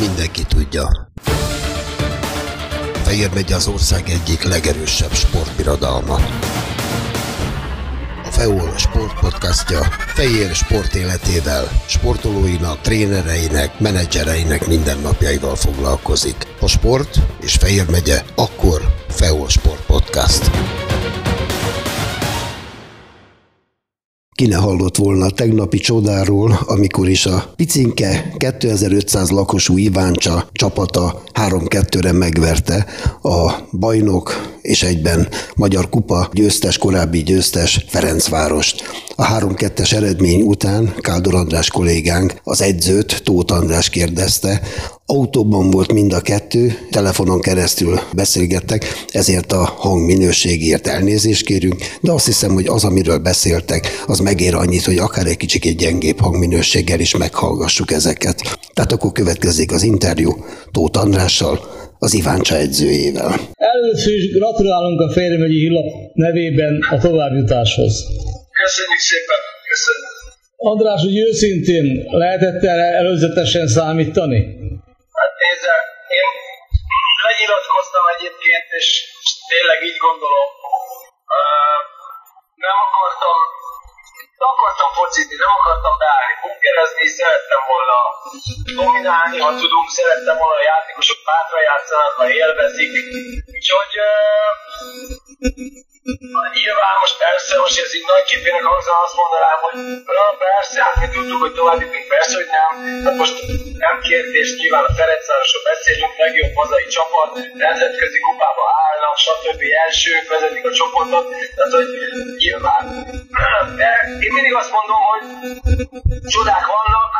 mindenki tudja. Fehér megy az ország egyik legerősebb sportbirodalma. A FEOL sportpodcastja Fehér sport életével, sportolóinak, trénereinek, menedzsereinek mindennapjaival foglalkozik. A sport és Fehér megye, akkor FEOL Sport Podcast. Ki ne hallott volna a tegnapi csodáról, amikor is a picinke 2500 lakosú Iváncsa csapata 3-2-re megverte a bajnok és egyben Magyar Kupa győztes, korábbi győztes Ferencvárost. A 3-2-es eredmény után Kádor András kollégánk az edzőt, Tóth András kérdezte, Autóban volt mind a kettő, telefonon keresztül beszélgettek, ezért a hangminőségért elnézést kérünk, de azt hiszem, hogy az, amiről beszéltek, az megér annyit, hogy akár egy kicsit egy gyengébb hangminőséggel is meghallgassuk ezeket. Tehát akkor következik az interjú Tóth Andrással, az Iváncsa edzőjével. Először is gratulálunk a Fehérmegyi Hillap nevében a továbbjutáshoz. Köszönjük szépen, köszönjük. András, hogy őszintén lehetett erre előzetesen számítani? Hát nézze, én lenyilatkoztam egyébként, és tényleg így gondolom. Nem akartam akartam focizni, nem akartam beállni, bunkerezni, szerettem volna dominálni, ha tudunk, szerettem volna a játékosok hátra játszanak, ha élvezik. Úgyhogy Nyilván most persze, most ez így nagy képének hangzva azt mondanám, hogy persze, hát mi tudtuk, hogy tovább jutunk, persze, hogy nem. Hát most nem kérdés, nyilván a Ferencvárosról beszélünk, legjobb hazai csapat, nemzetközi kupába állnak, stb. elsők vezetik a csoportot, tehát hogy nyilván. De én mindig azt mondom, hogy csodák vannak,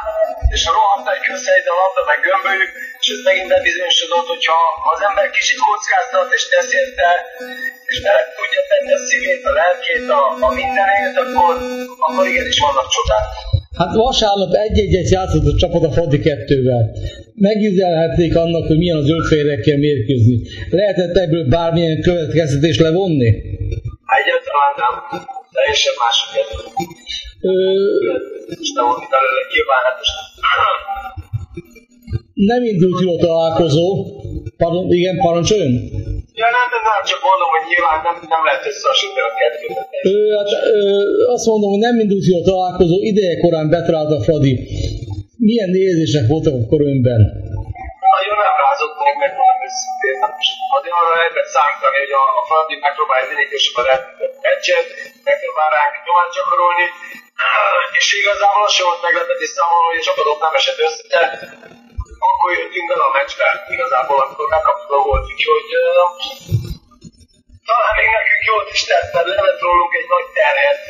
és a rohadt egy közhelyben labda, meg gömbölyük, és ez megint bebizonyosodott, hogyha az ember kicsit kockáztat és tesz érte, és bele tudja tenni a szívét, a lelkét, a, a mindenét, akkor, akkor igenis vannak csodák. Hát vasárnap egy-egyet játszott a csapat a Fadi kettővel. Megüzelhették annak, hogy milyen az zöldférekkel mérkőzni. Lehetett ebből bármilyen következtetés levonni? Egyáltalán nem. Teljesen más a kettő. Ö... És nem volt belőle hát most nem indult jól a találkozó. Pardon, igen, parancsoljon? Ja, nem, nem, nem, csak mondom, hogy nyilván nem, nem lehet összehasonlítani a kettőt. Ö, hát, ö, azt mondom, hogy nem indult a találkozó, ideje korán betalált a Fradi. Milyen érzések voltak akkor önben? Nagyon rázott meg, meg mondom őszintén. Azért arra lehetett számítani, hogy a, a Fradi megpróbálja minél gyorsabban meccset, megpróbál ránk nyomást gyakorolni, és igazából az sem volt meglepetés számomra, hogy a csapatok nem esett össze, akkor jöttünk bele a meccsbe, igazából akkor megkaptuk a volt, úgyhogy uh, talán még nekünk jót is tett, mert levett rólunk egy nagy terhet,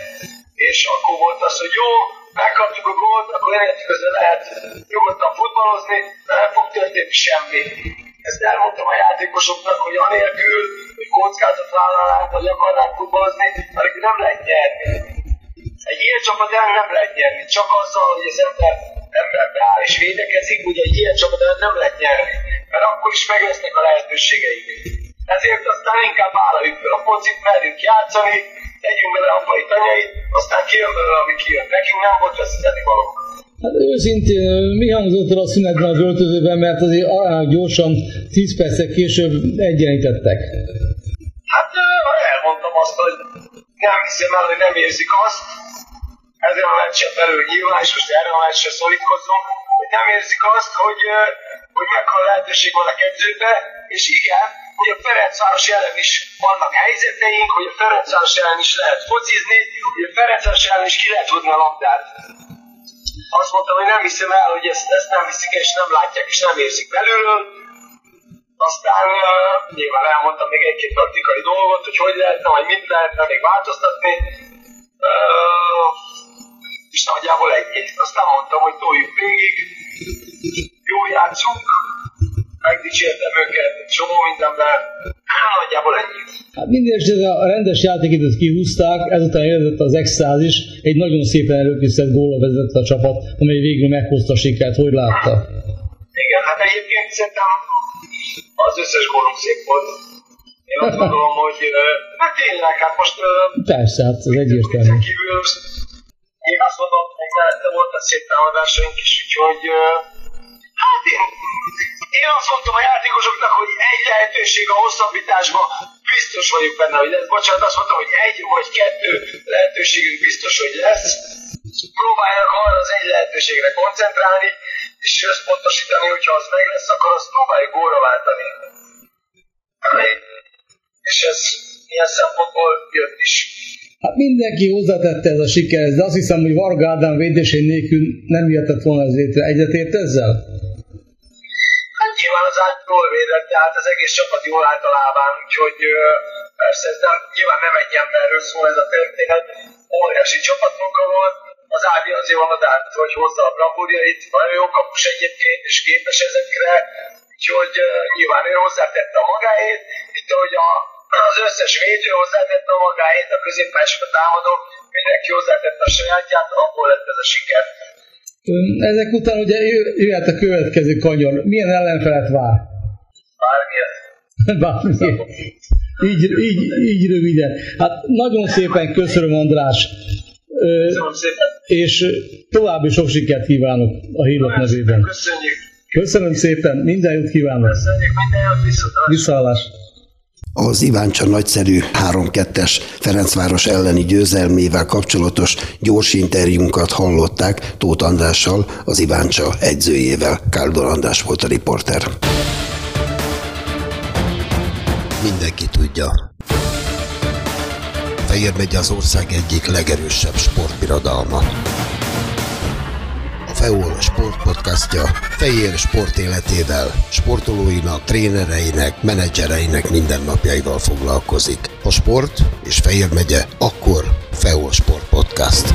és akkor volt az, hogy jó, megkaptuk a gólt, akkor értjük, hogy lehet nyugodtan futballozni, de nem fog történni semmi. Ezt elmondtam a játékosoknak, hogy anélkül, hogy kockázat vállalnánk, vagy akarnánk futballozni, mert nem lehet nyerni. Egy ilyen csapat ellen nem lehet nyerni, csak azzal, hogy az ember, ember beáll és védekezik, ugye ilyen csapat ellen nem lehet nyerni, mert akkor is meg lesznek a lehetőségeik. Ezért aztán inkább vállaljuk fel a focit, merjünk játszani, tegyünk bele apai tanyait, aztán kijön belőle, ami kijön. Nekünk nem volt veszíteni való. Hát őszintén, mi hangzott el a szünetben az öltözőben, mert azért gyorsan 10 percek később egyenlítettek? Hát elmondtam azt, hogy nem hiszem el, hogy nem érzik azt, ezen a meccsen belül nyilván, és most erre a meccsre szorítkozom, hogy nem érzik azt, hogy, hogy mekkora lehetőség van a kettőbe, és igen, hogy a Ferencváros ellen is vannak helyzeteink, hogy a Ferencváros ellen is lehet focizni, hogy a Ferencváros ellen is ki lehet tudni a labdát. Azt mondtam, hogy nem hiszem el, hogy ezt, ezt nem viszik és nem látják, és nem érzik belülről. Aztán uh, nyilván elmondtam még egy-két praktikai dolgot, hogy hogy lehetne, vagy mit lehetne még változtatni. Uh, nagyjából ennyi. Aztán mondtam, hogy toljuk végig, jó játszunk, megdicsértem őket, csomó mindenben, nagyjából ennyi. Hát minden esetre a rendes játékidőt kihúzták, ezután jött az extázis, egy nagyon szépen előkészített góla vezetett a csapat, amely végül meghozta a sikert, hogy látta? Igen, hát egyébként szerintem az összes gólunk szép volt. Én azt gondolom, hogy hát tényleg, hát most... Persze, hát ez egyértelmű. Kívül én azt mondom, hogy mellette a szép támadásaink is, úgyhogy Hát én, én azt mondtam a játékosoknak, hogy egy lehetőség a hosszabbításban biztos vagyok benne, hogy lesz. Bocsánat, azt mondtam, hogy egy vagy kettő lehetőségünk biztos, hogy lesz. Próbáljanak arra az egy lehetőségre koncentrálni, és összpontosítani, hogyha az meg lesz, akkor azt próbáljuk góra váltani. És ez ilyen szempontból jött is. Hát mindenki hozzátette ez a sikerhez, de azt hiszem, hogy Varga Ádám védésén nélkül nem jöhetett volna ez létre. Egyetért ezzel? Hát nyilván az át jól védett, tehát az egész csapat jól állt a lábán, úgyhogy persze ez nem, nyilván nem egy emberről szól ez a történet, óriási csapatmunka volt, az Ádi azért van oda, hogy hozza a bravúrjait, nagyon jó kapus egyébként, és képes ezekre, úgyhogy uh, nyilván ő hozzátette a magáét, itt ahogy a, az összes védő hozzátette a magáét, a középpályások a támadó, mindenki hozzátette a sajátját, abból lett ez a siker. Ezek után ugye jöhet a következő kanyon. Milyen ellenfelet vár? Bármilyen. Bármilyen. Így, így, így röviden. Hát nagyon szépen köszönöm, András. Köszönöm szépen. És további sok sikert kívánok a hírok nevében. Köszönjük. Köszönöm szépen, minden jót kívánok. Köszönjük, minden jót viszontlátásra. Visszaállás. Az Iváncsa nagyszerű 3-2-es Ferencváros elleni győzelmével kapcsolatos gyors interjúnkat hallották Tóth Andrással, az Iváncsa edzőjével. Káldor András volt a riporter. Mindenki tudja. Fejér megy az ország egyik legerősebb sportbirodalma. FEOL sportpodcastja Fejér sport életével, sportolóinak, trénereinek, menedzsereinek mindennapjaival foglalkozik. A sport és Fejér megye akkor FEOL Sport Podcast.